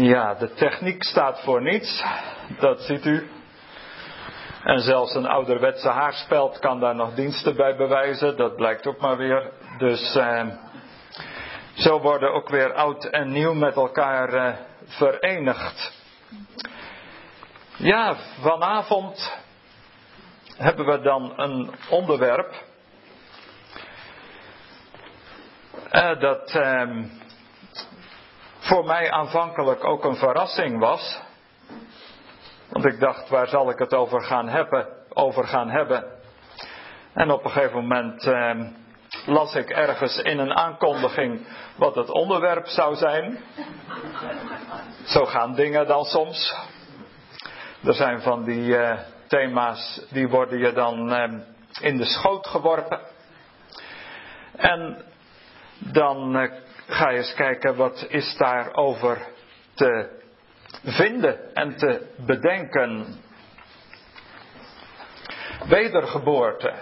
Ja, de techniek staat voor niets. Dat ziet u. En zelfs een ouderwetse haarspeld kan daar nog diensten bij bewijzen. Dat blijkt ook maar weer. Dus eh, zo worden ook weer oud en nieuw met elkaar eh, verenigd. Ja, vanavond hebben we dan een onderwerp. Uh, dat uh, voor mij aanvankelijk ook een verrassing was. Want ik dacht, waar zal ik het over gaan hebben? Over gaan hebben? En op een gegeven moment uh, las ik ergens in een aankondiging wat het onderwerp zou zijn. Zo gaan dingen dan soms. Er zijn van die uh, thema's, die worden je dan uh, in de schoot geworpen. En dan uh, ga eens kijken wat is daarover te vinden en te bedenken. Wedergeboorte.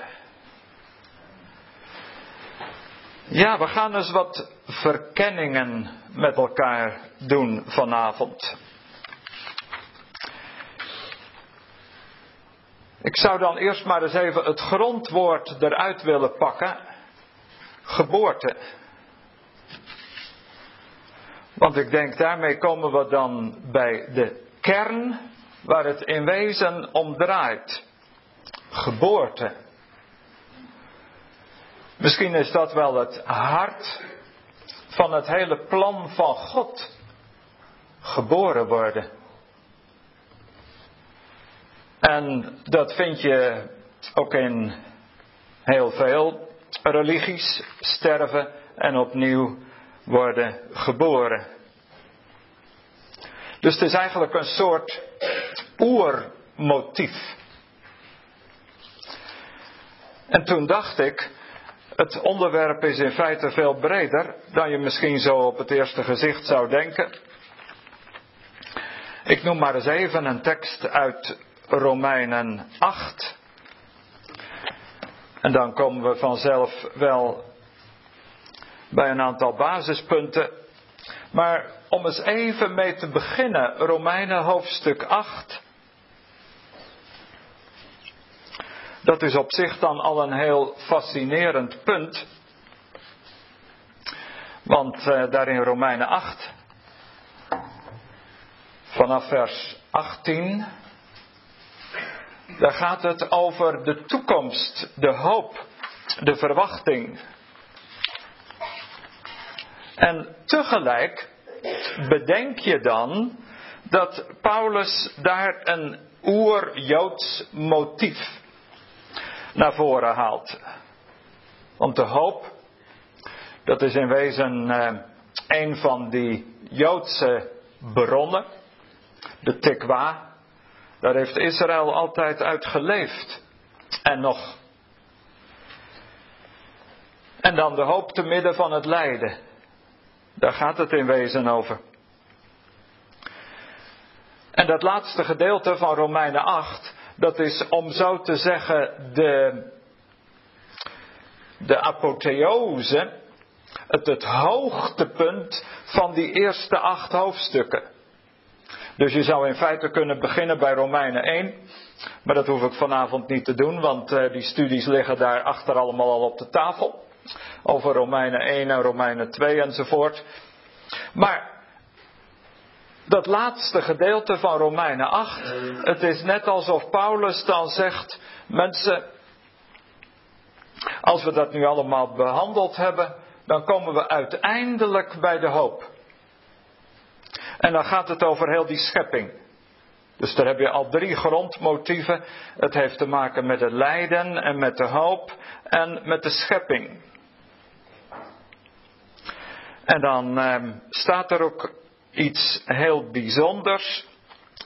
Ja, we gaan eens wat verkenningen met elkaar doen vanavond. Ik zou dan eerst maar eens even het grondwoord eruit willen pakken. Geboorte. Want ik denk daarmee komen we dan bij de kern waar het in wezen om draait. Geboorte. Misschien is dat wel het hart van het hele plan van God. Geboren worden. En dat vind je ook in heel veel religies. Sterven en opnieuw worden geboren. Dus het is eigenlijk een soort oermotief. En toen dacht ik, het onderwerp is in feite veel breder dan je misschien zo op het eerste gezicht zou denken. Ik noem maar eens even een tekst uit Romeinen 8. En dan komen we vanzelf wel bij een aantal basispunten. Maar om eens even mee te beginnen, Romeinen hoofdstuk 8. Dat is op zich dan al een heel fascinerend punt. Want uh, daar in Romeinen 8, vanaf vers 18, daar gaat het over de toekomst, de hoop, de verwachting. En tegelijk bedenk je dan dat Paulus daar een oer-Joods motief naar voren haalt. Want de hoop, dat is in wezen eh, een van die Joodse bronnen, de Tekwa. Daar heeft Israël altijd uit geleefd. En nog. En dan de hoop te midden van het lijden. Daar gaat het in wezen over. En dat laatste gedeelte van Romeinen 8, dat is om zo te zeggen de, de apotheose, het, het hoogtepunt van die eerste acht hoofdstukken. Dus je zou in feite kunnen beginnen bij Romeinen 1. Maar dat hoef ik vanavond niet te doen, want uh, die studies liggen daar achter allemaal al op de tafel over Romeinen 1 en Romeinen 2 enzovoort. Maar dat laatste gedeelte van Romeinen 8, het is net alsof Paulus dan zegt, mensen, als we dat nu allemaal behandeld hebben, dan komen we uiteindelijk bij de hoop. En dan gaat het over heel die schepping. Dus daar heb je al drie grondmotieven. Het heeft te maken met het lijden en met de hoop en met de schepping. En dan eh, staat er ook iets heel bijzonders.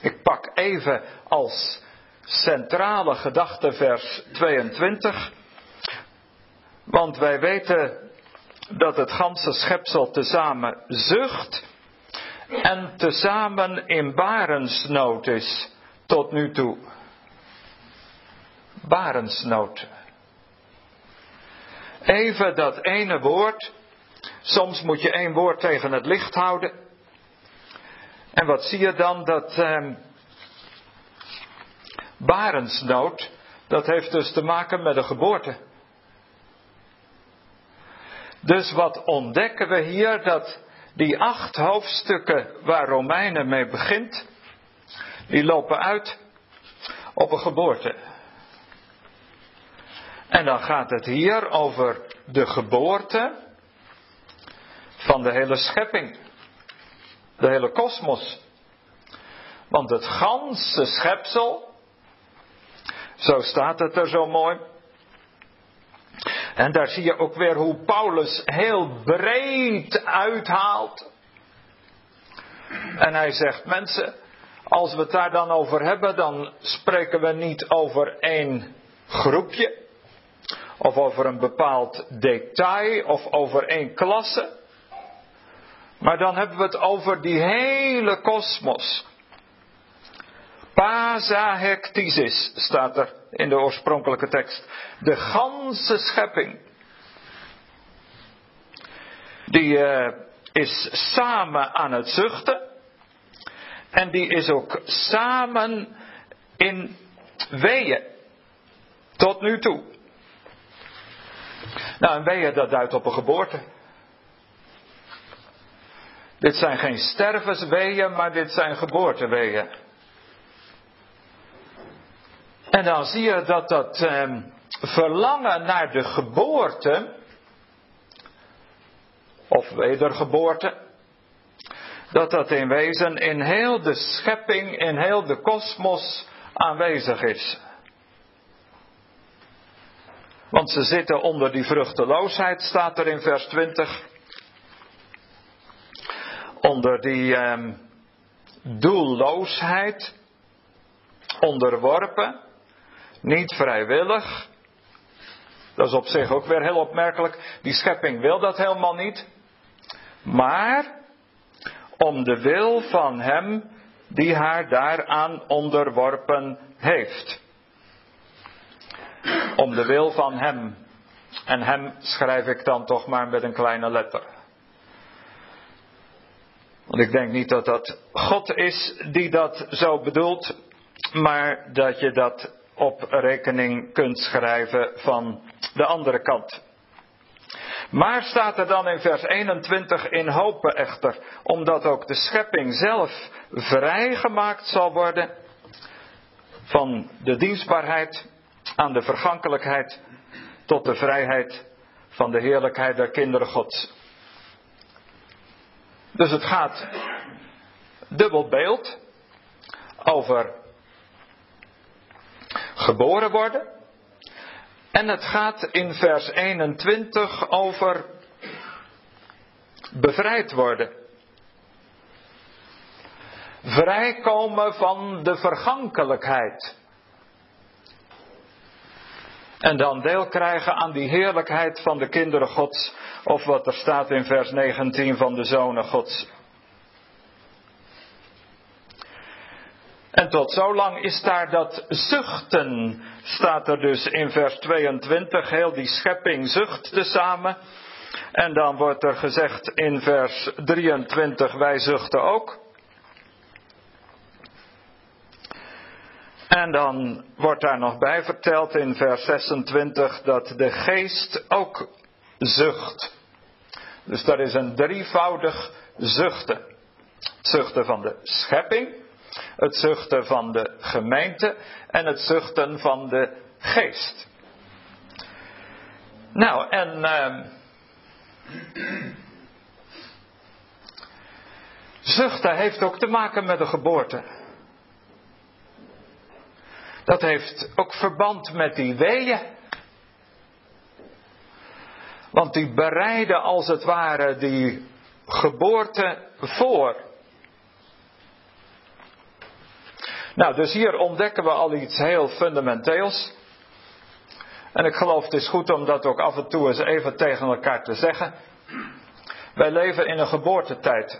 Ik pak even als centrale gedachte vers 22. Want wij weten dat het ganse schepsel tezamen zucht en tezamen in barensnood is tot nu toe. Barensnood. Even dat ene woord Soms moet je één woord tegen het licht houden. En wat zie je dan? Dat eh, barensnood, dat heeft dus te maken met de geboorte. Dus wat ontdekken we hier? Dat die acht hoofdstukken waar Romeinen mee begint, die lopen uit op een geboorte. En dan gaat het hier over de geboorte van de hele schepping. De hele kosmos. Want het ganse schepsel, zo staat het er zo mooi. En daar zie je ook weer hoe Paulus heel breed uithaalt. En hij zegt, mensen, als we het daar dan over hebben, dan spreken we niet over één groepje. Of over een bepaald detail of over één klasse. Maar dan hebben we het over die hele kosmos. Pasahektisis staat er in de oorspronkelijke tekst. De ganse schepping. Die uh, is samen aan het zuchten. En die is ook samen in weeën. Tot nu toe. Nou, een weeën dat duidt op een geboorte. Dit zijn geen stervensweeën, maar dit zijn geboorteweeën. En dan zie je dat dat eh, verlangen naar de geboorte, of wedergeboorte, dat dat in wezen in heel de schepping, in heel de kosmos aanwezig is. Want ze zitten onder die vruchteloosheid, staat er in vers 20. Onder die eh, doelloosheid, onderworpen. Niet vrijwillig. Dat is op zich ook weer heel opmerkelijk. Die schepping wil dat helemaal niet. Maar om de wil van Hem die haar daaraan onderworpen heeft. Om de wil van Hem. En Hem schrijf ik dan toch maar met een kleine letter. Want ik denk niet dat dat God is die dat zo bedoelt, maar dat je dat op rekening kunt schrijven van de andere kant. Maar staat er dan in vers 21 in hopen echter, omdat ook de schepping zelf vrijgemaakt zal worden van de dienstbaarheid aan de vergankelijkheid tot de vrijheid van de heerlijkheid der kinderen Gods. Dus het gaat dubbel beeld over geboren worden. En het gaat in vers 21 over bevrijd worden. Vrijkomen van de vergankelijkheid. En dan deel krijgen aan die heerlijkheid van de kinderen Gods. Of wat er staat in vers 19 van de zonen Gods. En tot zo lang is daar dat zuchten, staat er dus in vers 22, heel die schepping zucht tezamen. En dan wordt er gezegd in vers 23, wij zuchten ook. En dan wordt daar nog bij verteld in vers 26 dat de geest ook zucht. Dus dat is een drievoudig zuchten. zuchten van de schepping, het zuchten van de gemeente en het zuchten van de geest. Nou, en. Uh, zuchten heeft ook te maken met de geboorte. Dat heeft ook verband met die weeën. Want die bereiden als het ware die geboorte voor. Nou, dus hier ontdekken we al iets heel fundamenteels. En ik geloof het is goed om dat ook af en toe eens even tegen elkaar te zeggen. Wij leven in een geboortetijd.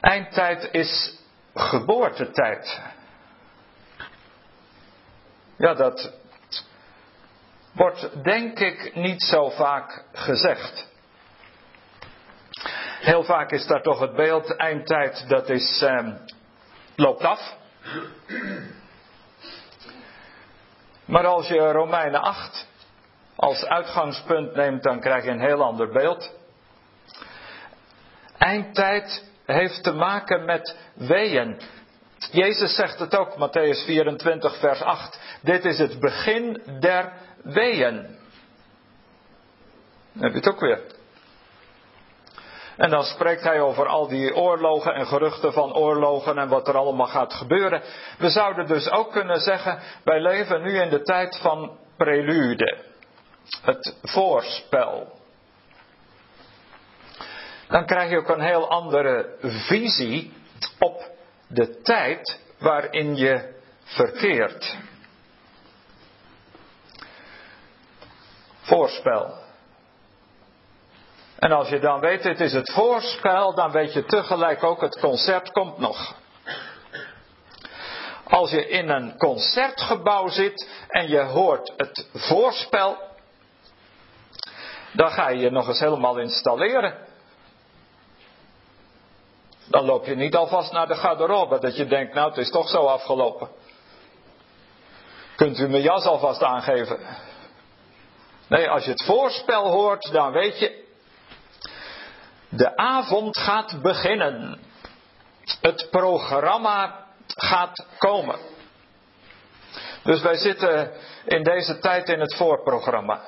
Eindtijd is geboortetijd. Ja, dat wordt denk ik niet zo vaak gezegd. Heel vaak is daar toch het beeld, eindtijd, dat is, eh, loopt af. Maar als je Romeinen 8 als uitgangspunt neemt, dan krijg je een heel ander beeld. Eindtijd heeft te maken met weeën. Jezus zegt het ook, Matthäus 24, vers 8. Dit is het begin der weeën. Dan heb je het ook weer. En dan spreekt hij over al die oorlogen en geruchten van oorlogen en wat er allemaal gaat gebeuren. We zouden dus ook kunnen zeggen, wij leven nu in de tijd van prelude. Het voorspel. Dan krijg je ook een heel andere visie op de tijd waarin je verkeert. Voorspel. En als je dan weet, het is het voorspel, dan weet je tegelijk ook, het concert komt nog. Als je in een concertgebouw zit en je hoort het voorspel, dan ga je je nog eens helemaal installeren. Dan loop je niet alvast naar de garderobe, dat je denkt, nou het is toch zo afgelopen. Kunt u mijn jas alvast aangeven? Nee, als je het voorspel hoort, dan weet je, de avond gaat beginnen. Het programma gaat komen. Dus wij zitten in deze tijd in het voorprogramma.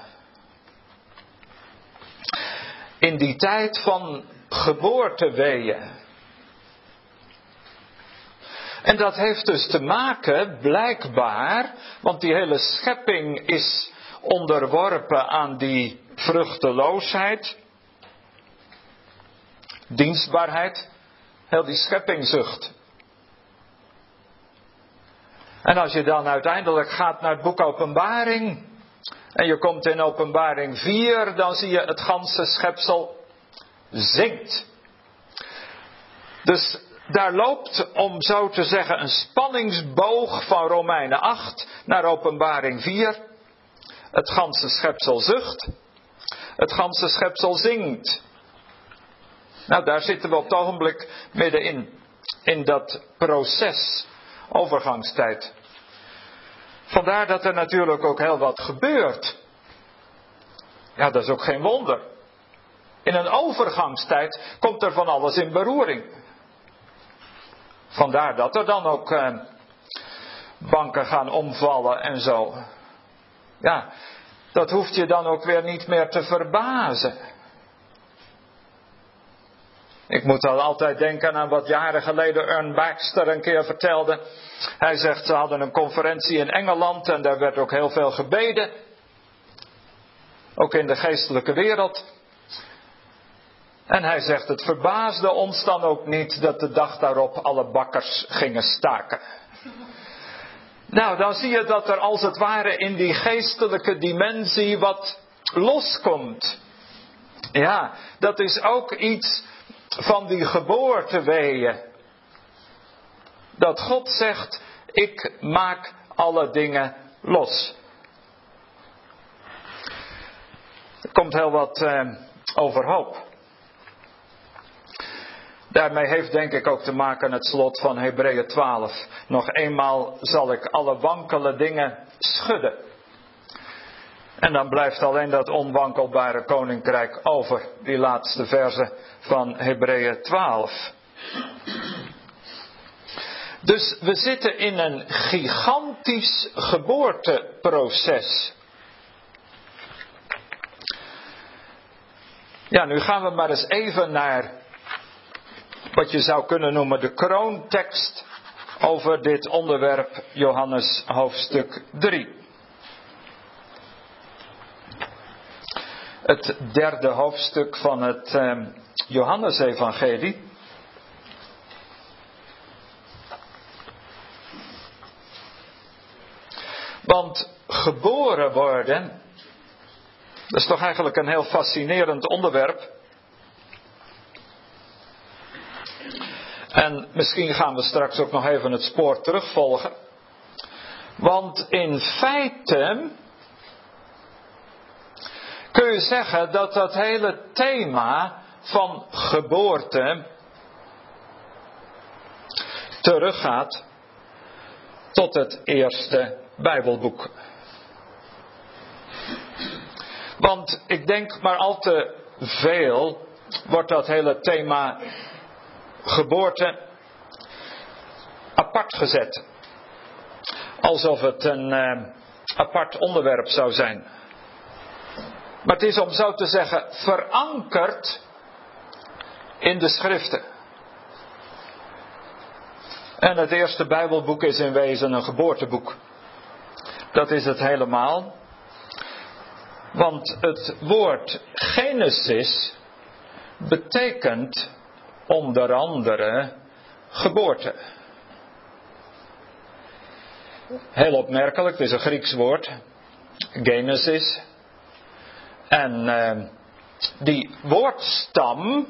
In die tijd van geboorteweeën. En dat heeft dus te maken, blijkbaar, want die hele schepping is onderworpen aan die vruchteloosheid dienstbaarheid, heel die scheppingzucht. En als je dan uiteindelijk gaat naar het boek Openbaring en je komt in Openbaring 4, dan zie je het ganse schepsel zingt. Dus daar loopt, om zo te zeggen, een spanningsboog van Romeinen 8 naar Openbaring 4. Het ganse schepsel zucht. Het ganse schepsel zingt. Nou, daar zitten we op het ogenblik middenin. In dat proces, overgangstijd. Vandaar dat er natuurlijk ook heel wat gebeurt. Ja, dat is ook geen wonder. In een overgangstijd komt er van alles in beroering. Vandaar dat er dan ook eh, banken gaan omvallen en zo. Ja, dat hoeft je dan ook weer niet meer te verbazen. Ik moet al altijd denken aan wat jaren geleden Ern Baxter een keer vertelde. Hij zegt, ze hadden een conferentie in Engeland en daar werd ook heel veel gebeden. Ook in de geestelijke wereld. En hij zegt, het verbaasde ons dan ook niet dat de dag daarop alle bakkers gingen staken. Nou, dan zie je dat er als het ware in die geestelijke dimensie wat loskomt. Ja, dat is ook iets van die geboorteweeën. Dat God zegt, ik maak alle dingen los. Er komt heel wat eh, overhoop. Daarmee heeft denk ik ook te maken het slot van Hebreeën 12. Nog eenmaal zal ik alle wankele dingen schudden. En dan blijft alleen dat onwankelbare koninkrijk over, die laatste verse van Hebreeën 12. Dus we zitten in een gigantisch geboorteproces. Ja, nu gaan we maar eens even naar wat je zou kunnen noemen de kroontekst over dit onderwerp, Johannes hoofdstuk 3. Het derde hoofdstuk van het eh, Johannesevangelie. Want geboren worden, dat is toch eigenlijk een heel fascinerend onderwerp. En misschien gaan we straks ook nog even het spoor terugvolgen. Want in feite kun je zeggen dat dat hele thema van geboorte teruggaat tot het eerste Bijbelboek. Want ik denk maar al te veel wordt dat hele thema geboorte apart gezet. Alsof het een uh, apart onderwerp zou zijn. Maar het is om zo te zeggen verankerd in de schriften. En het eerste Bijbelboek is in wezen een geboorteboek. Dat is het helemaal. Want het woord Genesis betekent onder andere geboorte. Heel opmerkelijk, het is een Grieks woord, Genesis. En uh, die woordstam,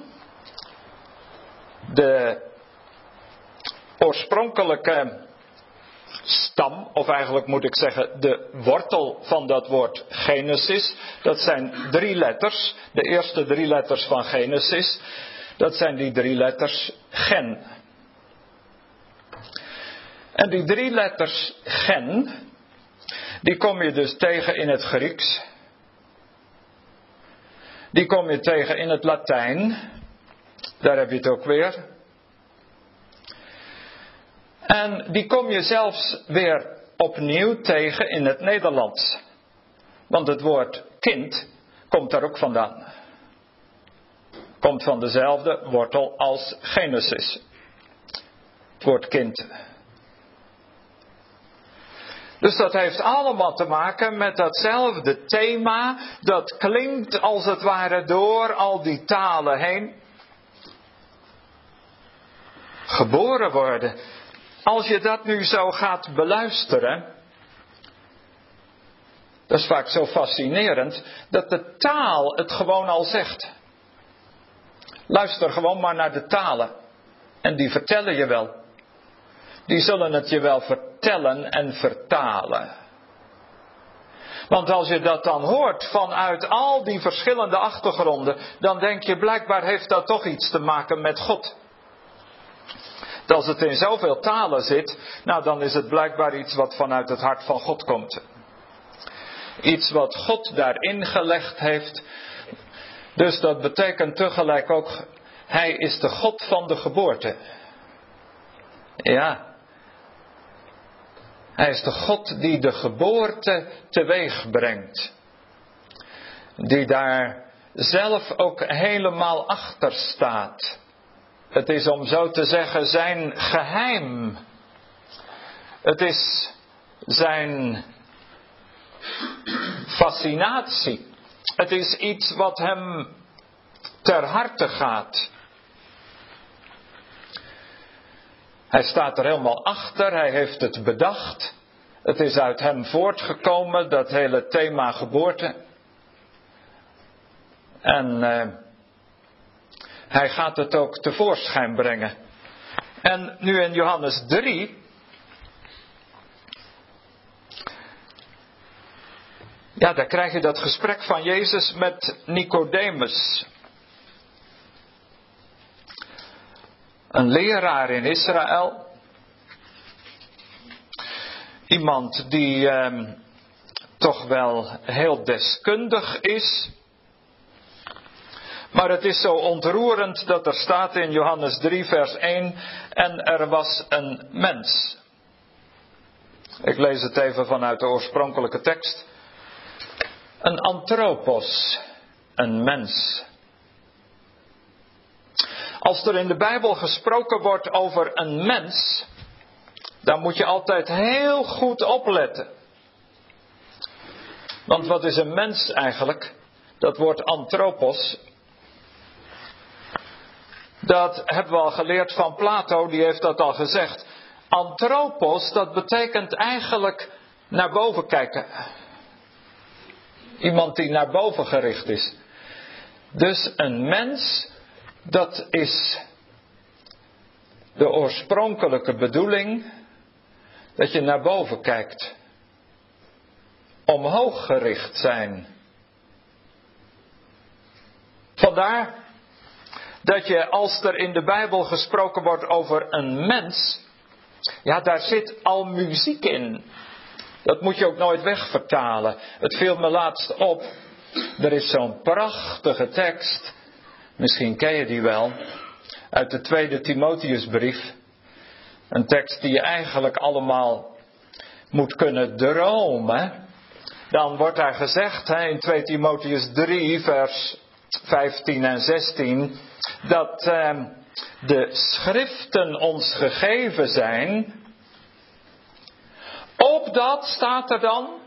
de oorspronkelijke stam, of eigenlijk moet ik zeggen de wortel van dat woord Genesis, dat zijn drie letters, de eerste drie letters van Genesis, dat zijn die drie letters gen. En die drie letters gen, die kom je dus tegen in het Grieks. Die kom je tegen in het Latijn. Daar heb je het ook weer. En die kom je zelfs weer opnieuw tegen in het Nederlands. Want het woord kind komt daar ook vandaan. Komt van dezelfde wortel als Genesis. Het woord kind. Dus dat heeft allemaal te maken met datzelfde thema. Dat klinkt als het ware door al die talen heen. Geboren worden. Als je dat nu zo gaat beluisteren. Dat is vaak zo fascinerend dat de taal het gewoon al zegt. Luister gewoon maar naar de talen. En die vertellen je wel. Die zullen het je wel vertellen en vertalen. Want als je dat dan hoort vanuit al die verschillende achtergronden, dan denk je blijkbaar heeft dat toch iets te maken met God. Als het in zoveel talen zit, nou dan is het blijkbaar iets wat vanuit het hart van God komt. Iets wat God daarin gelegd heeft. Dus dat betekent tegelijk ook, Hij is de God van de geboorte. Ja. Hij is de God die de geboorte teweeg brengt. Die daar zelf ook helemaal achter staat. Het is om zo te zeggen zijn geheim. Het is zijn fascinatie. Het is iets wat hem ter harte gaat. Hij staat er helemaal achter, hij heeft het bedacht. Het is uit hem voortgekomen, dat hele thema geboorte. En uh, hij gaat het ook tevoorschijn brengen. En nu in Johannes 3. Ja, daar krijg je dat gesprek van Jezus met Nicodemus. Een leraar in Israël. Iemand die eh, toch wel heel deskundig is maar het is zo ontroerend dat er staat in Johannes 3, vers 1: En er was een mens. Ik lees het even vanuit de oorspronkelijke tekst. Een anthropos, een mens. Als er in de Bijbel gesproken wordt over een mens, dan moet je altijd heel goed opletten. Want wat is een mens eigenlijk? Dat woord anthropos dat hebben we al geleerd van Plato, die heeft dat al gezegd. Anthropos, dat betekent eigenlijk naar boven kijken. Iemand die naar boven gericht is. Dus een mens, dat is de oorspronkelijke bedoeling dat je naar boven kijkt. Omhoog gericht zijn. Vandaar dat je als er in de Bijbel gesproken wordt over een mens, ja, daar zit al muziek in. Dat moet je ook nooit wegvertalen. Het viel me laatst op. Er is zo'n prachtige tekst. Misschien ken je die wel. Uit de tweede Timotheusbrief. Een tekst die je eigenlijk allemaal moet kunnen dromen. Dan wordt daar gezegd in 2 Timotheus 3, vers 15 en 16, dat eh, de schriften ons gegeven zijn, opdat staat er dan,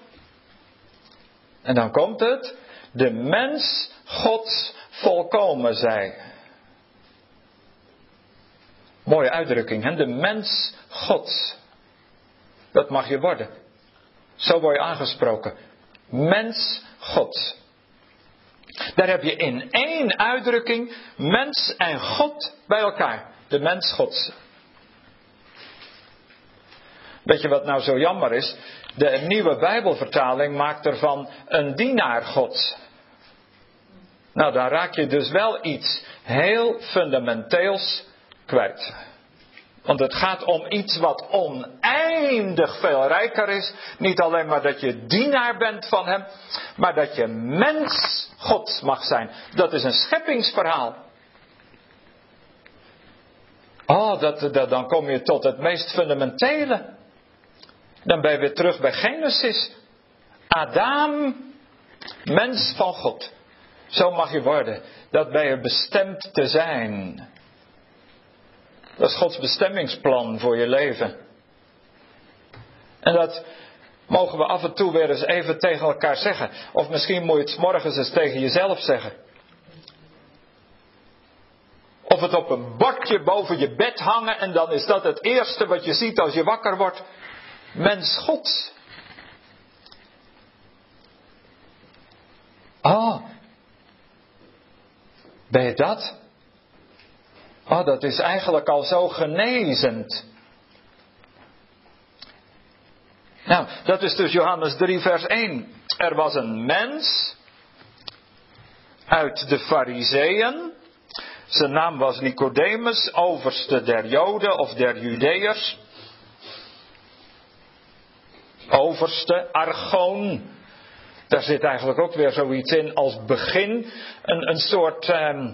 en dan komt het, de mens Gods volkomen zij. Mooie uitdrukking, hè? de mens Gods. Dat mag je worden. Zo word je aangesproken. Mens Gods. Daar heb je in één uitdrukking mens en God bij elkaar. De mens Gods. Weet je wat nou zo jammer is? De nieuwe Bijbelvertaling maakt ervan een dienaar Gods. Nou, dan raak je dus wel iets heel fundamenteels kwijt. Want het gaat om iets wat oneindig veel rijker is. Niet alleen maar dat je dienaar bent van Hem, maar dat je mens God mag zijn. Dat is een scheppingsverhaal. Oh, dat, dan kom je tot het meest fundamentele. Dan ben je weer terug bij Genesis. Adam, mens van God. Zo mag je worden. Dat ben je bestemd te zijn. Dat is Gods bestemmingsplan voor je leven. En dat mogen we af en toe weer eens even tegen elkaar zeggen. Of misschien moet je het morgens eens tegen jezelf zeggen. Of het op een bordje boven je bed hangen en dan is dat het eerste wat je ziet als je wakker wordt. Mens God. Ah, ben je dat? Oh, dat is eigenlijk al zo genezend. Nou, dat is dus Johannes 3, vers 1. Er was een mens uit de Fariseeën. Zijn naam was Nicodemus, overste der Joden of der Judeërs. Overste, argoon. Daar zit eigenlijk ook weer zoiets in als begin. Een, een soort eh,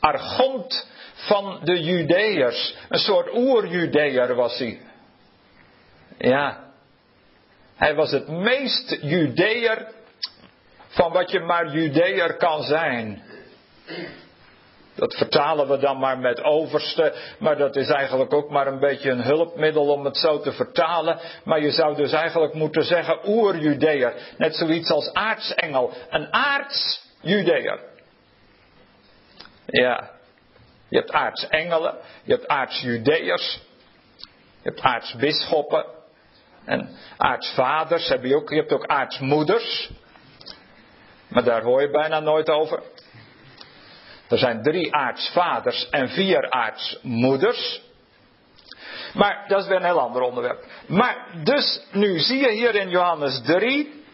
argont van de Judeërs. Een soort oer-Judeër was hij. Ja. Hij was het meest Judeër van wat je maar Judeër kan zijn. Dat vertalen we dan maar met overste, maar dat is eigenlijk ook maar een beetje een hulpmiddel om het zo te vertalen. Maar je zou dus eigenlijk moeten zeggen oer-Judeër. Net zoiets als aartsengel. Een aarts-Judeër. Ja. Je hebt aartsengelen, je hebt aartsjudeërs, je hebt aartsbisschoppen en aartsvaders. Heb je, ook, je hebt ook aartsmoeders, maar daar hoor je bijna nooit over. Er zijn drie aartsvaders en vier aartsmoeders. Maar dat is weer een heel ander onderwerp. Maar dus nu zie je hier in Johannes 3.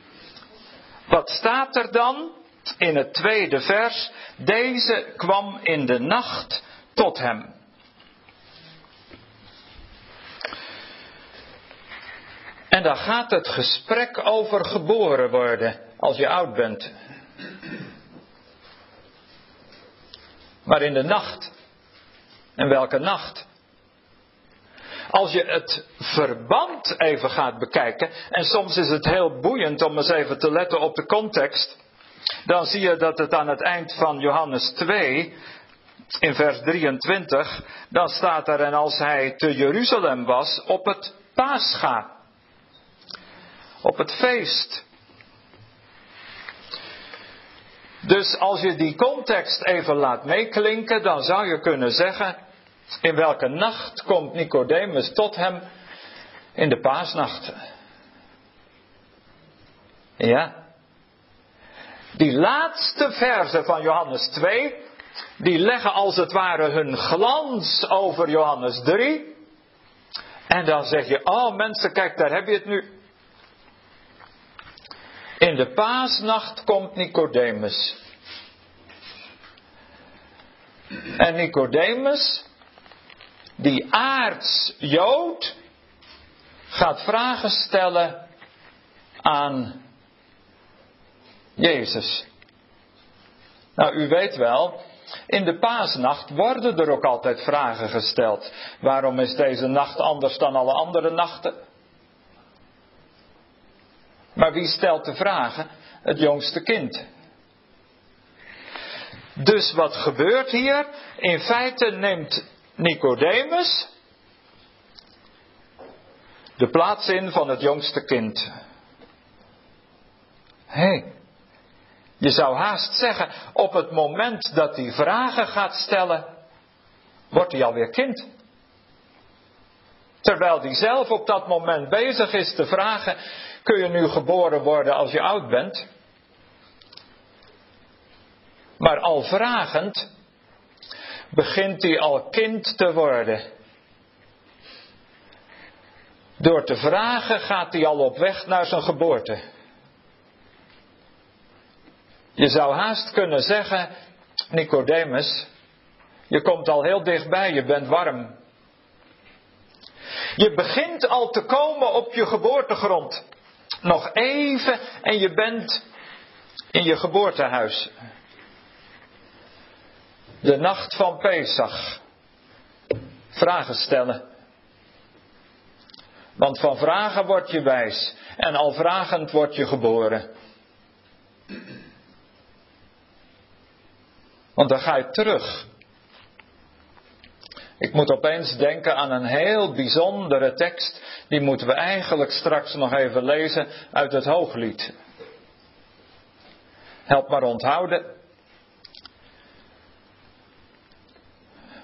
Wat staat er dan in het tweede vers? Deze kwam in de nacht tot hem. En dan gaat het gesprek over geboren worden als je oud bent. Maar in de nacht. En welke nacht? Als je het verband even gaat bekijken, en soms is het heel boeiend om eens even te letten op de context, dan zie je dat het aan het eind van Johannes 2 in vers 23, dan staat er en als hij te Jeruzalem was op het Pascha, op het feest. Dus als je die context even laat meeklinken, dan zou je kunnen zeggen, in welke nacht komt Nicodemus tot hem? In de paasnacht. Ja. Die laatste verse van Johannes 2, die leggen als het ware hun glans over Johannes 3. En dan zeg je, oh mensen, kijk, daar heb je het nu. In de paasnacht komt Nicodemus. En Nicodemus, die aards Jood, gaat vragen stellen aan Jezus. Nou, u weet wel, in de paasnacht worden er ook altijd vragen gesteld. Waarom is deze nacht anders dan alle andere nachten? Maar wie stelt de vragen? Het jongste kind. Dus wat gebeurt hier? In feite neemt Nicodemus de plaats in van het jongste kind. Hé, je zou haast zeggen, op het moment dat hij vragen gaat stellen, wordt hij alweer kind. Terwijl hij zelf op dat moment bezig is te vragen, kun je nu geboren worden als je oud bent? Maar al vragend begint hij al kind te worden. Door te vragen gaat hij al op weg naar zijn geboorte. Je zou haast kunnen zeggen, Nicodemus, je komt al heel dichtbij, je bent warm. Je begint al te komen op je geboortegrond. Nog even en je bent in je geboortehuis. De nacht van Pesach. Vragen stellen. Want van vragen word je wijs en al vragend word je geboren. Want dan ga je terug. Ik moet opeens denken aan een heel bijzondere tekst. Die moeten we eigenlijk straks nog even lezen uit het Hooglied. Help maar onthouden.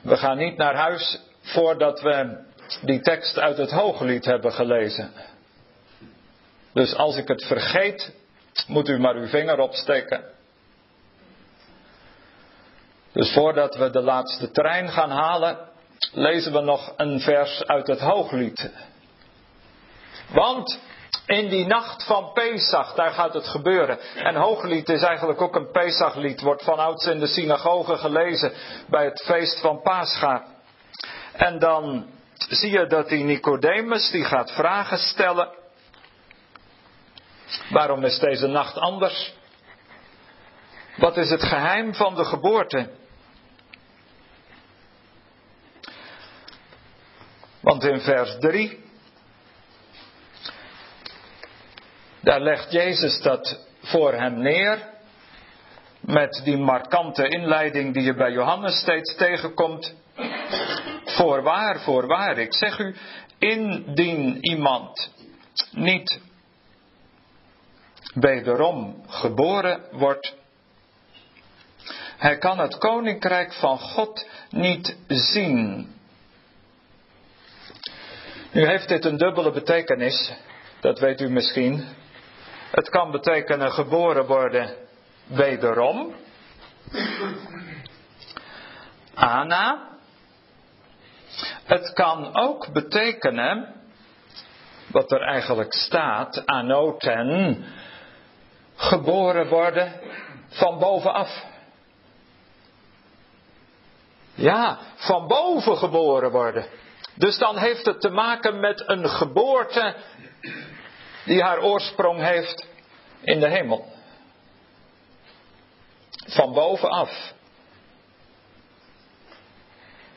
We gaan niet naar huis voordat we die tekst uit het Hooglied hebben gelezen. Dus als ik het vergeet, moet u maar uw vinger opsteken. Dus voordat we de laatste trein gaan halen, lezen we nog een vers uit het Hooglied. Want in die nacht van Pesach, daar gaat het gebeuren. En Hooglied is eigenlijk ook een Pesachlied, wordt vanouds in de synagoge gelezen bij het feest van Pascha. En dan zie je dat die Nicodemus, die gaat vragen stellen. Waarom is deze nacht anders? Wat is het geheim van de geboorte? Want in vers 3, daar legt Jezus dat voor hem neer. Met die markante inleiding die je bij Johannes steeds tegenkomt. Voorwaar, voorwaar, ik zeg u, indien iemand niet wederom geboren wordt, hij kan het koninkrijk van God niet zien. Nu heeft dit een dubbele betekenis, dat weet u misschien. Het kan betekenen geboren worden wederom. Ana. Het kan ook betekenen, wat er eigenlijk staat, anoten, geboren worden van bovenaf. Ja, van boven geboren worden. Dus dan heeft het te maken met een geboorte die haar oorsprong heeft in de hemel. Van bovenaf.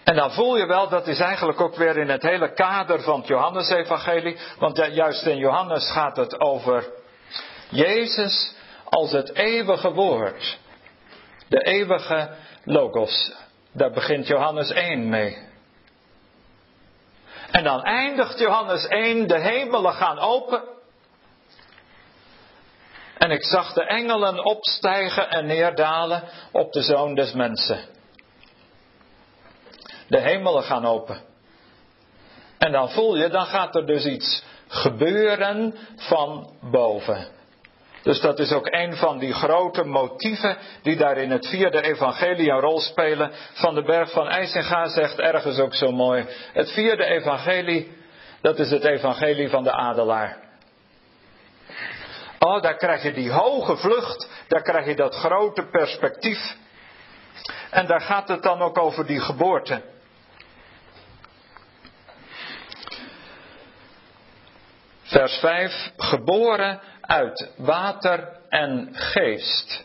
En dan voel je wel, dat is eigenlijk ook weer in het hele kader van het Johannesevangelie. Want juist in Johannes gaat het over Jezus als het eeuwige woord. De eeuwige logos. Daar begint Johannes 1 mee. En dan eindigt Johannes 1, de hemelen gaan open. En ik zag de engelen opstijgen en neerdalen op de zoon des mensen. De hemelen gaan open. En dan voel je, dan gaat er dus iets gebeuren van boven. Dus dat is ook een van die grote motieven die daar in het vierde evangelie een rol spelen. Van de berg van IJsinga zegt ergens ook zo mooi. Het vierde evangelie, dat is het evangelie van de adelaar. Oh, daar krijg je die hoge vlucht, daar krijg je dat grote perspectief. En daar gaat het dan ook over die geboorte. Vers 5. Geboren uit water en geest.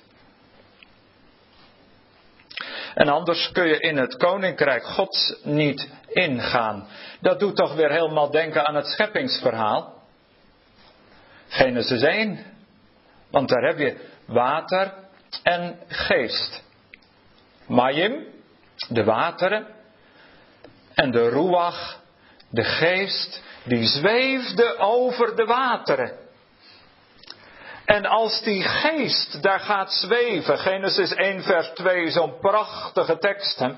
En anders kun je in het koninkrijk Gods niet ingaan. Dat doet toch weer helemaal denken aan het scheppingsverhaal. Genesis 1. Want daar heb je water en geest. Mayim, de wateren. En de ruach, de geest, die zweefde over de wateren. En als die geest daar gaat zweven, Genesis 1 vers 2, zo'n prachtige tekst. Hè?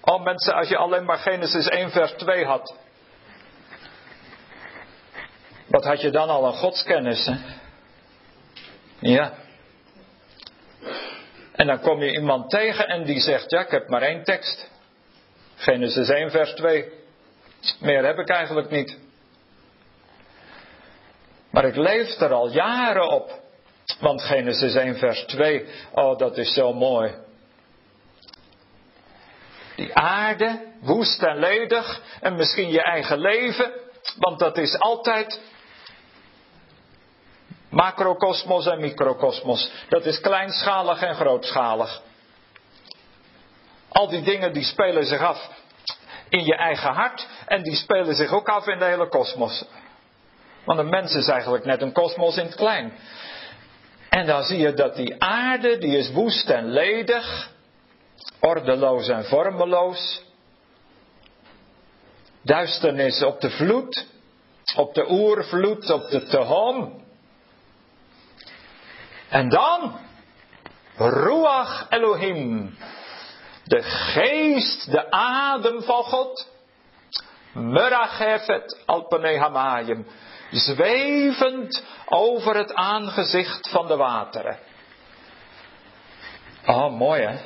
Oh mensen, als je alleen maar Genesis 1 vers 2 had. Wat had je dan al een godskennis? Hè? Ja. En dan kom je iemand tegen en die zegt, ja ik heb maar één tekst. Genesis 1 vers 2. Meer heb ik eigenlijk niet. Maar ik leef er al jaren op. Want Genesis 1 vers 2, oh dat is zo mooi. Die aarde, woest en ledig, en misschien je eigen leven, want dat is altijd macrokosmos en microkosmos. Dat is kleinschalig en grootschalig. Al die dingen die spelen zich af in je eigen hart en die spelen zich ook af in de hele kosmos. Want een mens is eigenlijk net een kosmos in het klein. En dan zie je dat die aarde, die is woest en ledig, ordeloos en vormeloos. Duisternis op de vloed, op de oervloed, op de tehom. En dan, Ruach Elohim, de geest, de adem van God. Merachefet alpanehamayim zwevend over het aangezicht van de wateren. Oh, mooi hè?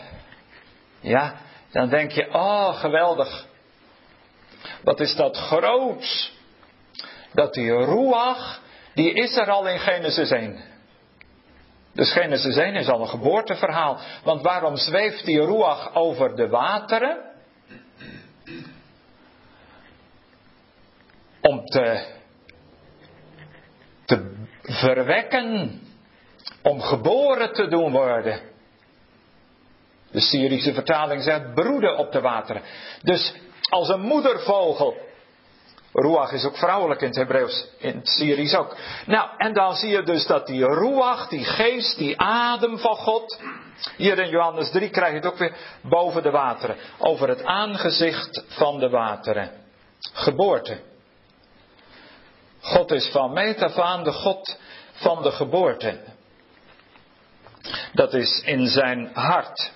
Ja, dan denk je, oh, geweldig. Wat is dat groots? Dat die Ruach, die is er al in Genesis 1. Dus Genesis 1 is al een geboorteverhaal. Want waarom zweeft die Ruach over de wateren? Om te te verwekken, om geboren te doen worden. De Syrische vertaling zegt broeden op de wateren. Dus als een moedervogel. Ruach is ook vrouwelijk in het Hebreeuws, in het Syrisch ook. Nou, en dan zie je dus dat die Ruach, die geest, die adem van God. Hier in Johannes 3 krijg je het ook weer boven de wateren. Over het aangezicht van de wateren. Geboorte. God is van meet af aan de God van de geboorte. Dat is in zijn hart.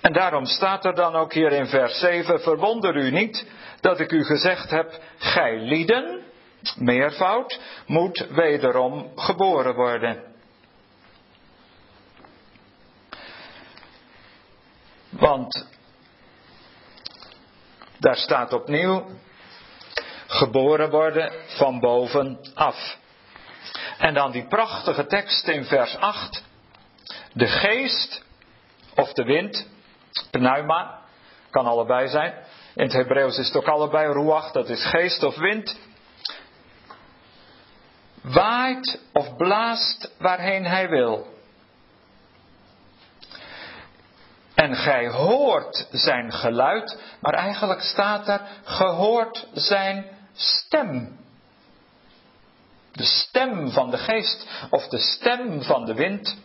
En daarom staat er dan ook hier in vers 7: Verwonder u niet dat ik u gezegd heb: Gij lieden, meervoud, moet wederom geboren worden. Want daar staat opnieuw: geboren worden van bovenaf. En dan die prachtige tekst in vers 8. De geest of de wind, pneuma, kan allebei zijn. In het Hebreeuws is het ook allebei ruach, dat is geest of wind. Waait of blaast waarheen hij wil. En gij hoort zijn geluid, maar eigenlijk staat er gehoord zijn stem. De stem van de geest of de stem van de wind.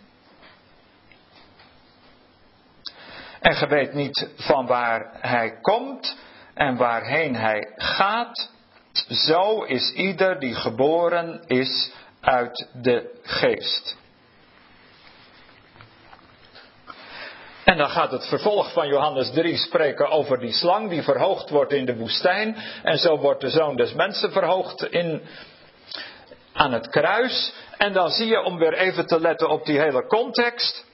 En ge weet niet van waar hij komt en waarheen hij gaat. Zo is ieder die geboren is uit de geest. En dan gaat het vervolg van Johannes 3 spreken over die slang die verhoogd wordt in de woestijn. En zo wordt de zoon des mensen verhoogd in, aan het kruis. En dan zie je, om weer even te letten op die hele context.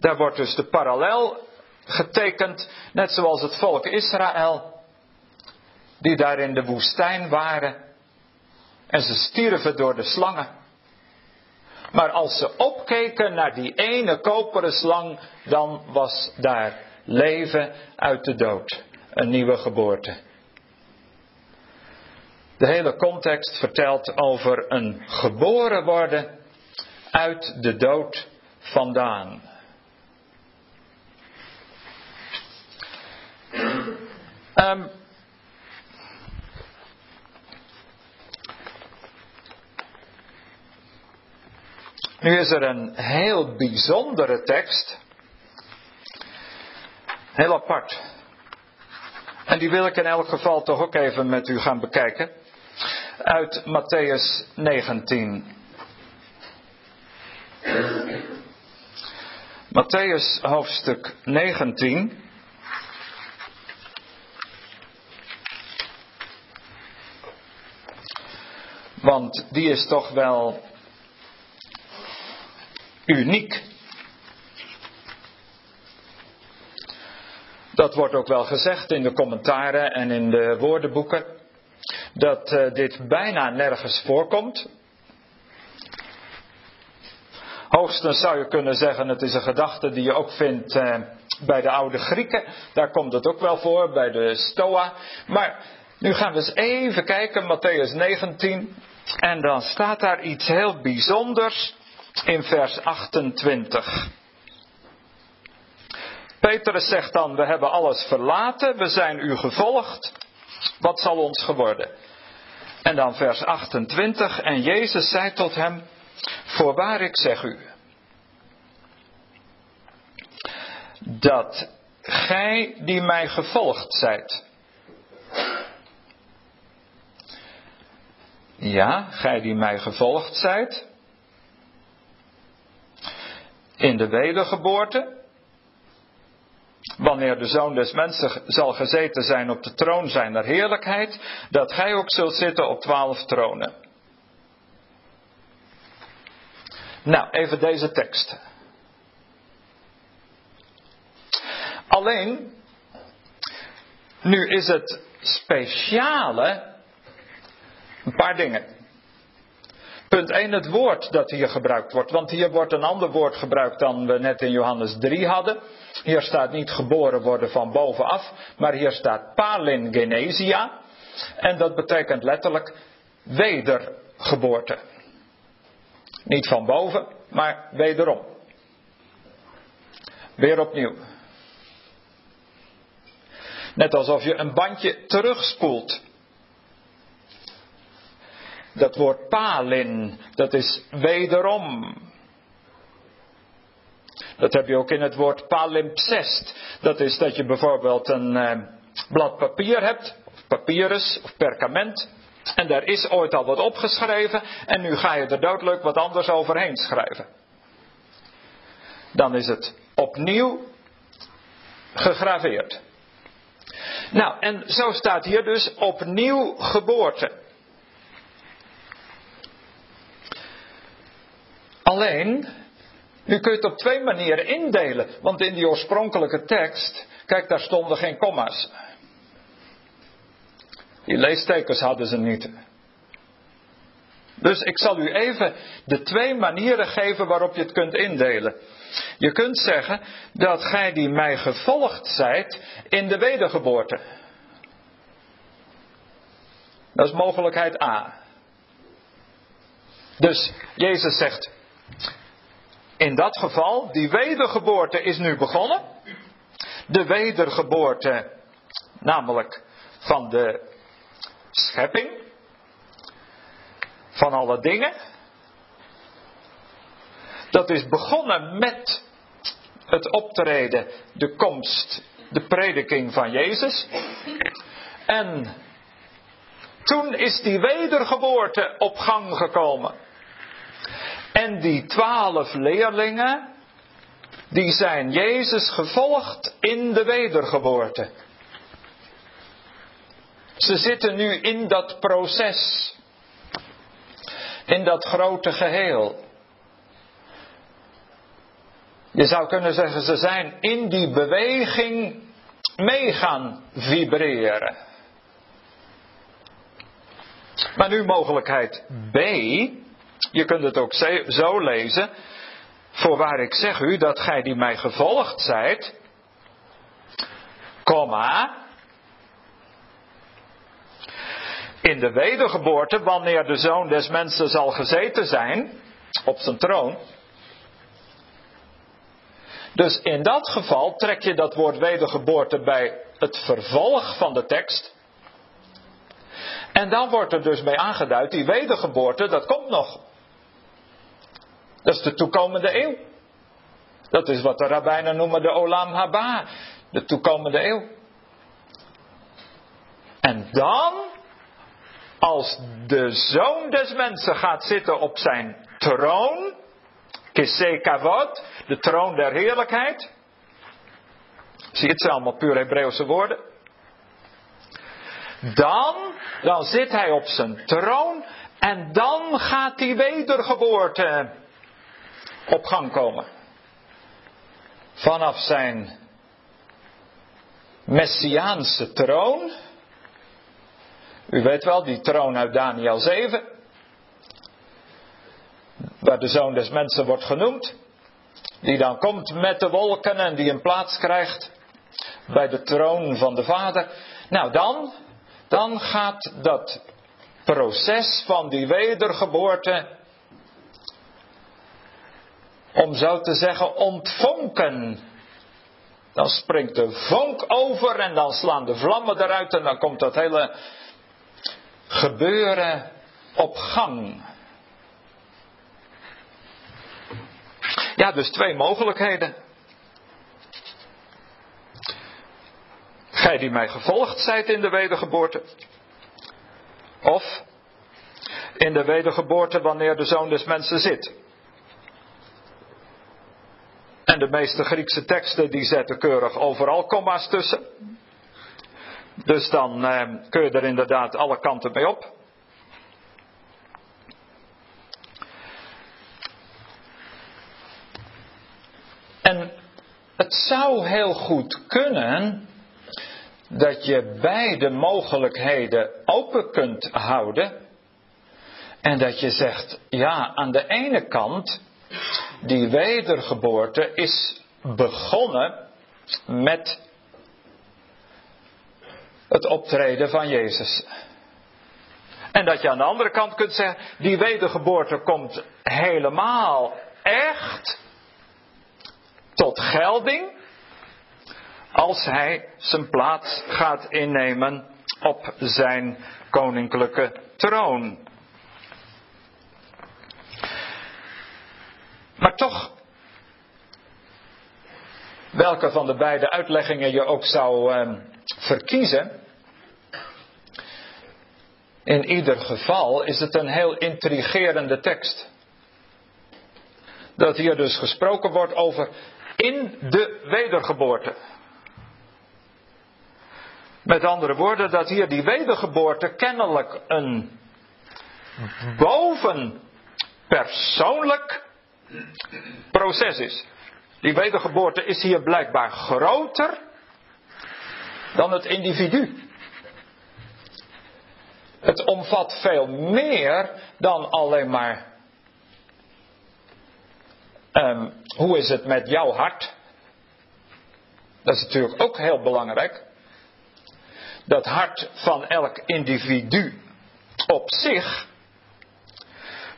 Daar wordt dus de parallel getekend, net zoals het volk Israël, die daar in de woestijn waren. En ze stierven door de slangen. Maar als ze opkeken naar die ene koperen slang, dan was daar leven uit de dood. Een nieuwe geboorte. De hele context vertelt over een geboren worden uit de dood vandaan. Um, nu is er een heel bijzondere tekst. Heel apart. En die wil ik in elk geval toch ook even met u gaan bekijken. Uit Matthäus 19. Matthäus hoofdstuk 19. Want die is toch wel uniek. Dat wordt ook wel gezegd in de commentaren en in de woordenboeken. Dat uh, dit bijna nergens voorkomt. Hoogstens zou je kunnen zeggen, het is een gedachte die je ook vindt uh, bij de oude Grieken. Daar komt het ook wel voor, bij de Stoa. Maar nu gaan we eens even kijken, Matthäus 19. En dan staat daar iets heel bijzonders in vers 28. Petrus zegt dan, we hebben alles verlaten, we zijn u gevolgd. Wat zal ons geworden? En dan vers 28, en Jezus zei tot hem, voorwaar ik zeg u, dat gij die mij gevolgd zijt, Ja, gij die mij gevolgd zijt. In de wedergeboorte. Wanneer de zoon des mensen zal gezeten zijn op de troon zijner heerlijkheid, dat gij ook zult zitten op twaalf tronen. Nou, even deze tekst. Alleen, nu is het speciale een paar dingen. Punt 1, het woord dat hier gebruikt wordt. Want hier wordt een ander woord gebruikt dan we net in Johannes 3 hadden. Hier staat niet geboren worden van bovenaf, maar hier staat palingenesia. En dat betekent letterlijk wedergeboorte. Niet van boven, maar wederom. Weer opnieuw. Net alsof je een bandje terugspoelt. Dat woord palin, dat is wederom. Dat heb je ook in het woord palimpsest. Dat is dat je bijvoorbeeld een eh, blad papier hebt, of papyrus of perkament. En daar is ooit al wat opgeschreven en nu ga je er doodleuk wat anders overheen schrijven. Dan is het opnieuw gegraveerd. Nou, en zo staat hier dus opnieuw geboorte. Alleen, nu kun je het op twee manieren indelen. Want in die oorspronkelijke tekst, kijk, daar stonden geen komma's. Die leestekens hadden ze niet. Dus ik zal u even de twee manieren geven waarop je het kunt indelen. Je kunt zeggen dat gij die mij gevolgd zijt in de wedergeboorte. Dat is mogelijkheid A. Dus Jezus zegt, in dat geval, die wedergeboorte is nu begonnen. De wedergeboorte, namelijk van de schepping, van alle dingen. Dat is begonnen met het optreden, de komst, de prediking van Jezus. En toen is die wedergeboorte op gang gekomen. En die twaalf leerlingen, die zijn Jezus gevolgd in de wedergeboorte. Ze zitten nu in dat proces, in dat grote geheel. Je zou kunnen zeggen, ze zijn in die beweging mee gaan vibreren. Maar nu mogelijkheid B. Je kunt het ook zo lezen. Voorwaar ik zeg u dat gij die mij gevolgd zijt, komma, in de wedergeboorte, wanneer de zoon des mensen zal gezeten zijn op zijn troon. Dus in dat geval trek je dat woord wedergeboorte bij het vervolg van de tekst. En dan wordt er dus mee aangeduid, die wedergeboorte, dat komt nog. Dat is de toekomende eeuw. Dat is wat de rabbijnen noemen de Olam Haba, de toekomende eeuw. En dan, als de zoon des mensen gaat zitten op zijn troon, Kisse Kavod, de troon der heerlijkheid. Zie je het zijn allemaal puur Hebreeuwse woorden. Dan, dan zit hij op zijn troon en dan gaat die wedergeboorte op gang komen. Vanaf zijn messiaanse troon. U weet wel, die troon uit Daniel 7. Waar de zoon des mensen wordt genoemd. Die dan komt met de wolken en die een plaats krijgt bij de troon van de Vader. Nou dan, dan gaat dat proces van die wedergeboorte, om zo te zeggen, ontvonken. Dan springt de vonk over en dan slaan de vlammen eruit en dan komt dat hele gebeuren op gang. Ja, dus twee mogelijkheden. Gij die mij gevolgd zijt in de wedergeboorte. Of in de wedergeboorte wanneer de zoon des mensen zit. En de meeste Griekse teksten die zetten keurig overal komma's tussen. Dus dan eh, kun je er inderdaad alle kanten mee op. En het zou heel goed kunnen dat je beide mogelijkheden open kunt houden. En dat je zegt, ja, aan de ene kant, die wedergeboorte is begonnen met het optreden van Jezus. En dat je aan de andere kant kunt zeggen, die wedergeboorte komt helemaal echt tot gelding als hij zijn plaats gaat innemen op zijn koninklijke troon. Maar toch, welke van de beide uitleggingen je ook zou eh, verkiezen, in ieder geval is het een heel intrigerende tekst. Dat hier dus gesproken wordt over in de wedergeboorte. Met andere woorden, dat hier die wedergeboorte kennelijk een bovenpersoonlijk proces is. Die wedergeboorte is hier blijkbaar groter dan het individu. Het omvat veel meer dan alleen maar um, hoe is het met jouw hart. Dat is natuurlijk ook heel belangrijk dat hart van elk individu op zich.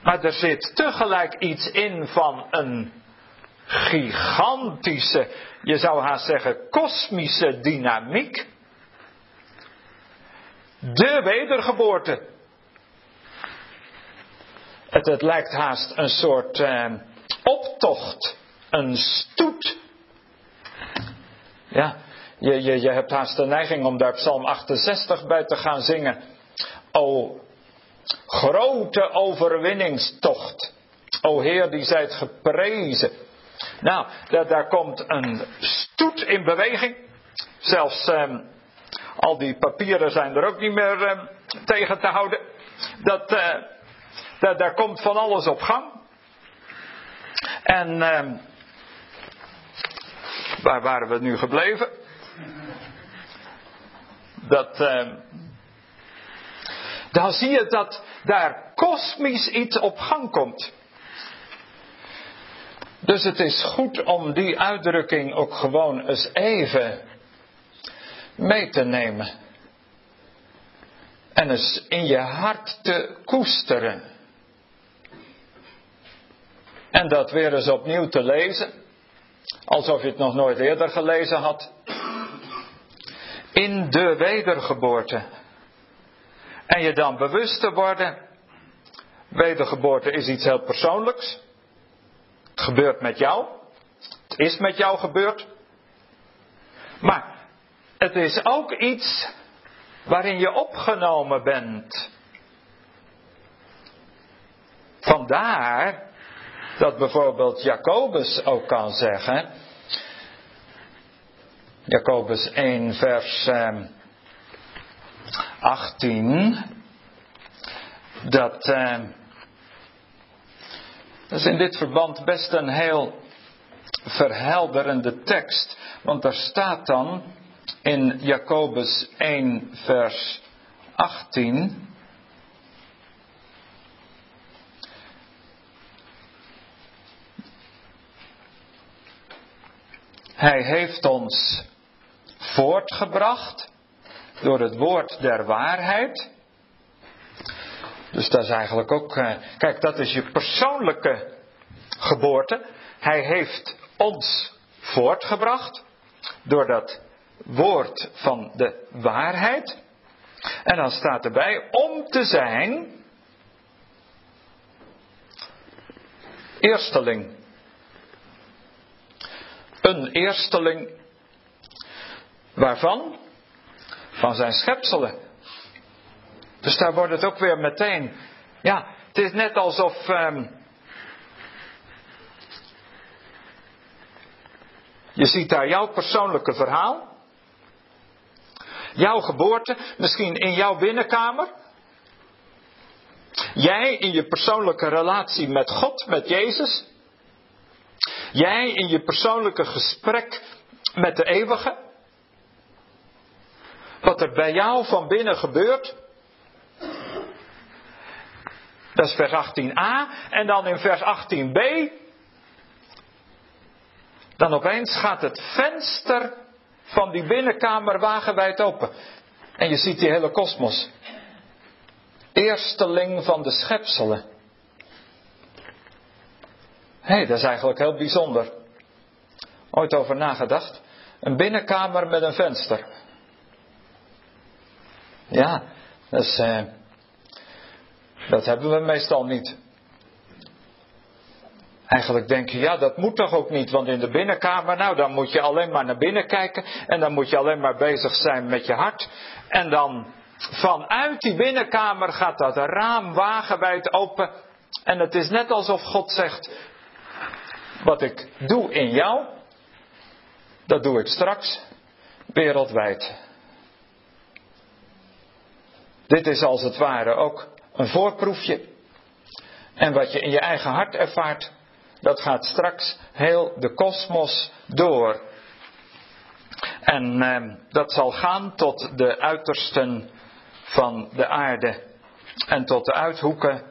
Maar er zit tegelijk iets in van een gigantische, je zou haast zeggen, kosmische dynamiek. De wedergeboorte. Het, lijkt haast een soort eh, optocht, een stoet. Ja, je, je, je hebt haast de neiging om daar Psalm 68 bij te gaan zingen. O grote overwinningstocht. O Heer, die zijt geprezen. Nou, daar, daar komt een stoet in beweging. Zelfs eh, al die papieren zijn er ook niet meer eh, tegen te houden. Dat, eh, dat, daar komt van alles op gang. En ehm, waar waren we nu gebleven? Dat, dan zie je dat, daar kosmisch iets op gang komt. Dus het is goed om die uitdrukking ook gewoon eens even mee te nemen. En eens in je hart te koesteren. En dat weer eens opnieuw te lezen. Alsof je het nog nooit eerder gelezen had. In de wedergeboorte. En je dan bewust te worden. Wedergeboorte is iets heel persoonlijks. Het gebeurt met jou. Het is met jou gebeurd. Maar het is ook iets waarin je opgenomen bent. Vandaar dat bijvoorbeeld Jacobus ook kan zeggen. Jacobus 1, vers 18. Ehm, dat, ehm, dat is in dit verband best een heel verhelderende tekst. Want daar staat dan in Jacobus 1, vers 18. Hij heeft ons voortgebracht door het woord der waarheid. Dus dat is eigenlijk ook, eh, kijk, dat is je persoonlijke geboorte. Hij heeft ons voortgebracht door dat woord van de waarheid. En dan staat erbij om te zijn eersteling. Een eersteling waarvan? Van zijn schepselen. Dus daar wordt het ook weer meteen. Ja, het is net alsof. Um, je ziet daar jouw persoonlijke verhaal. Jouw geboorte, misschien in jouw binnenkamer. Jij in je persoonlijke relatie met God, met Jezus. Jij in je persoonlijke gesprek met de eeuwige. Wat er bij jou van binnen gebeurt. Dat is vers 18a. En dan in vers 18b. Dan opeens gaat het venster van die binnenkamer wagenwijd open. En je ziet die hele kosmos. Eersteling van de schepselen. Hé, hey, dat is eigenlijk heel bijzonder. Ooit over nagedacht. Een binnenkamer met een venster. Ja, dat, eh, dat hebben we meestal niet. Eigenlijk denk je, ja, dat moet toch ook niet, want in de binnenkamer, nou, dan moet je alleen maar naar binnen kijken en dan moet je alleen maar bezig zijn met je hart. En dan vanuit die binnenkamer gaat dat raam wagenwijd open en het is net alsof God zegt, wat ik doe in jou, dat doe ik straks wereldwijd. Dit is als het ware ook een voorproefje. En wat je in je eigen hart ervaart, dat gaat straks heel de kosmos door. En eh, dat zal gaan tot de uitersten van de aarde en tot de uithoeken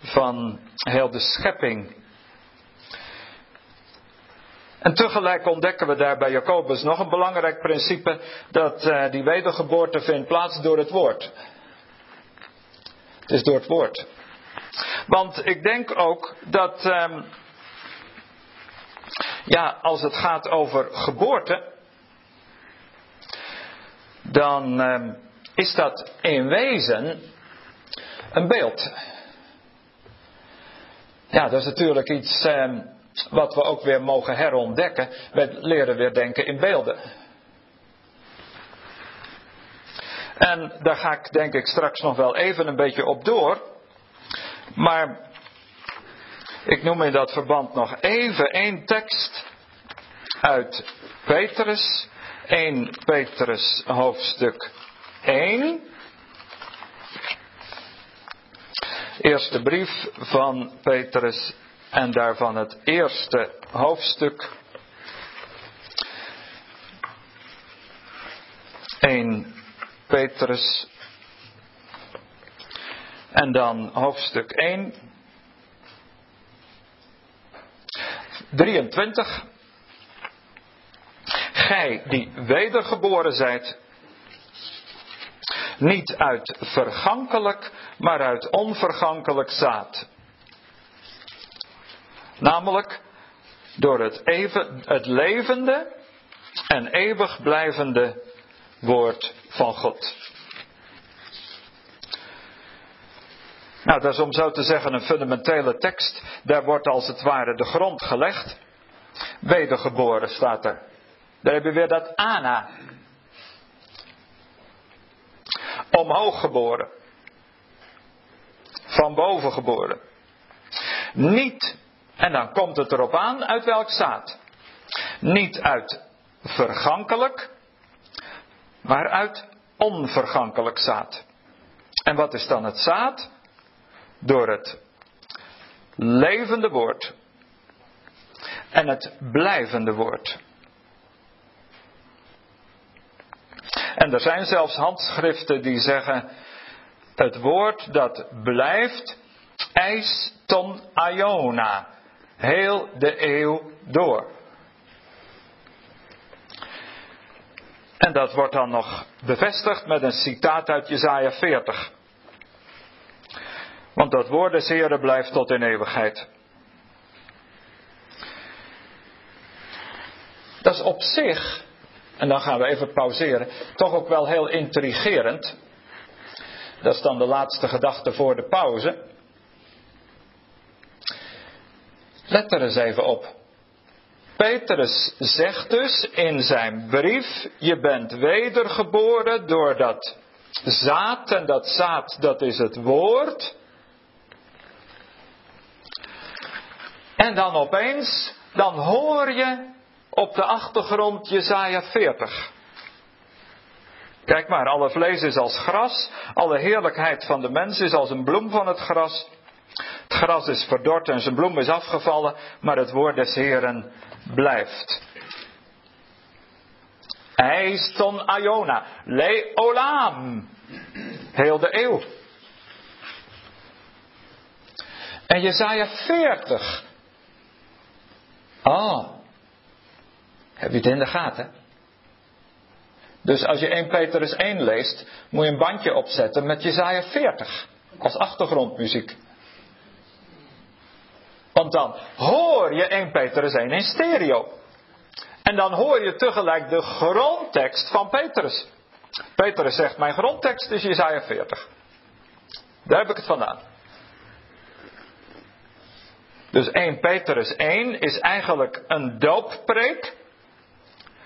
van heel de schepping. En tegelijk ontdekken we daar bij Jacobus nog een belangrijk principe, dat uh, die wedergeboorte vindt plaats door het woord. Het is door het woord. Want ik denk ook dat um, ja, als het gaat over geboorte, dan uh, is dat in wezen een beeld. Ja, dat is natuurlijk iets uh, wat we ook weer mogen herontdekken. We leren weer denken in beelden. En daar ga ik denk ik straks nog wel even een beetje op door. Maar ik noem in dat verband nog even één tekst uit Petrus. 1 Petrus hoofdstuk 1. Eerste brief van Petrus en daarvan het eerste hoofdstuk. 1 Petrus En dan hoofdstuk 1. 23. Gij die wedergeboren zijt, niet uit vergankelijk, maar uit onvergankelijk zaad. Namelijk door het, even, het levende en eeuwig blijvende woord van God. Nou, dat is om zo te zeggen een fundamentele tekst. Daar wordt als het ware de grond gelegd. Wedergeboren staat er. Daar heb je weer dat Ana. Omhoog geboren. Van boven geboren. Niet, en dan komt het erop aan uit welk zaad. Niet uit vergankelijk, maar uit onvergankelijk zaad. En wat is dan het zaad? Door het levende woord en het blijvende woord. En er zijn zelfs handschriften die zeggen: het woord dat blijft, eis ton aiona, heel de eeuw door. En dat wordt dan nog bevestigd met een citaat uit Jesaja 40. Want dat woord des Heren blijft tot in eeuwigheid. Dat is op zich, en dan gaan we even pauzeren, toch ook wel heel intrigerend. Dat is dan de laatste gedachte voor de pauze. Let er eens even op. Petrus zegt dus in zijn brief: Je bent wedergeboren door dat zaad, en dat zaad dat is het woord. En dan opeens, dan hoor je op de achtergrond Jesaja 40. Kijk maar, alle vlees is als gras, alle heerlijkheid van de mens is als een bloem van het gras. Het gras is verdord en zijn bloem is afgevallen, maar het woord des Heren blijft. Eiston Iona, Le Olam, heel de eeuw. En Jezaja 40. Oh, heb je het in de gaten? Dus als je 1 Petrus 1 leest, moet je een bandje opzetten met Jezaja 40 als achtergrondmuziek. Want dan hoor je 1 Petrus 1 in stereo. En dan hoor je tegelijk de grondtekst van Petrus. Petrus zegt, mijn grondtekst is Jesaja 40. Daar heb ik het vandaan. Dus 1 Petrus 1 is eigenlijk een dooppreek.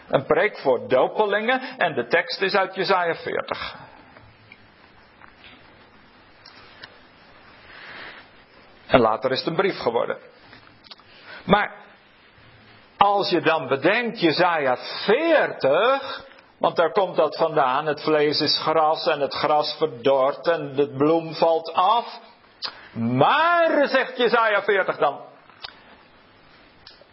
Een preek voor dopelingen en de tekst is uit Jesaja 40. En later is het een brief geworden. Maar als je dan bedenkt, Jezaja 40, want daar komt dat vandaan, het vlees is gras en het gras verdort en de bloem valt af. Maar, zegt Jezaja 40 dan,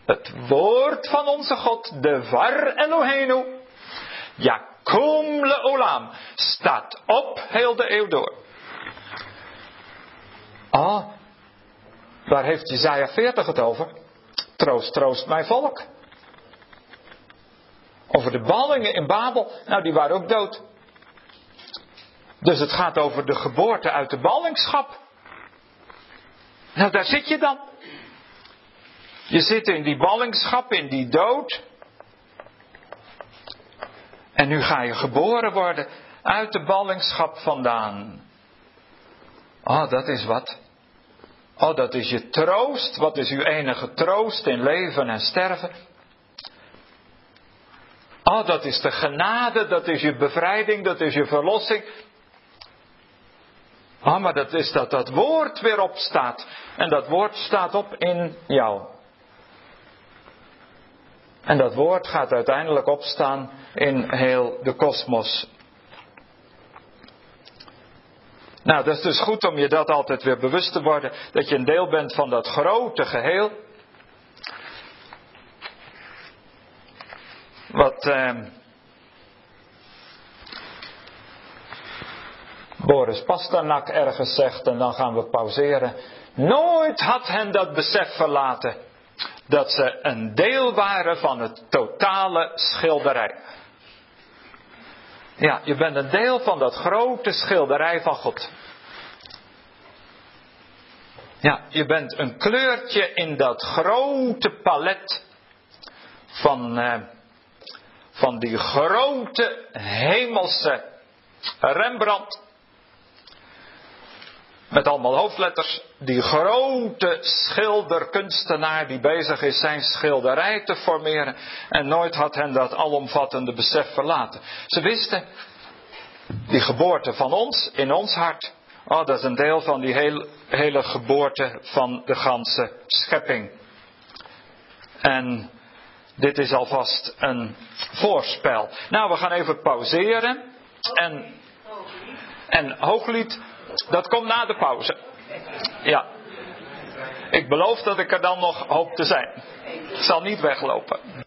het woord van onze God, de Var Elohenu, Jakom le Olam, staat op heel de eeuw door. Ah, waar heeft Jezaja 40 het over? Troost, troost mijn volk. Over de ballingen in Babel, nou die waren ook dood. Dus het gaat over de geboorte uit de ballingschap. Nou, daar zit je dan. Je zit in die ballingschap, in die dood. En nu ga je geboren worden uit de ballingschap vandaan. Oh, dat is wat. Oh, dat is je troost. Wat is uw enige troost in leven en sterven? Oh, dat is de genade, dat is je bevrijding, dat is je verlossing. Oh, maar dat is dat dat woord weer opstaat. En dat woord staat op in jou. En dat woord gaat uiteindelijk opstaan in heel de kosmos. Nou, dat is dus goed om je dat altijd weer bewust te worden, dat je een deel bent van dat grote geheel. Wat eh, Boris Pasternak ergens zegt, en dan gaan we pauzeren. Nooit had hen dat besef verlaten dat ze een deel waren van het totale schilderij. Ja, je bent een deel van dat grote schilderij van God. Ja, je bent een kleurtje in dat grote palet van, eh, van die grote hemelse Rembrandt. Met allemaal hoofdletters. Die grote schilderkunstenaar die bezig is zijn schilderij te formeren. En nooit had hen dat alomvattende besef verlaten. Ze wisten, die geboorte van ons, in ons hart. Oh, dat is een deel van die hele, hele geboorte van de ganse schepping. En dit is alvast een voorspel. Nou, we gaan even pauzeren. En, en hooglied, dat komt na de pauze. Ja. Ik beloof dat ik er dan nog hoop te zijn. Ik zal niet weglopen.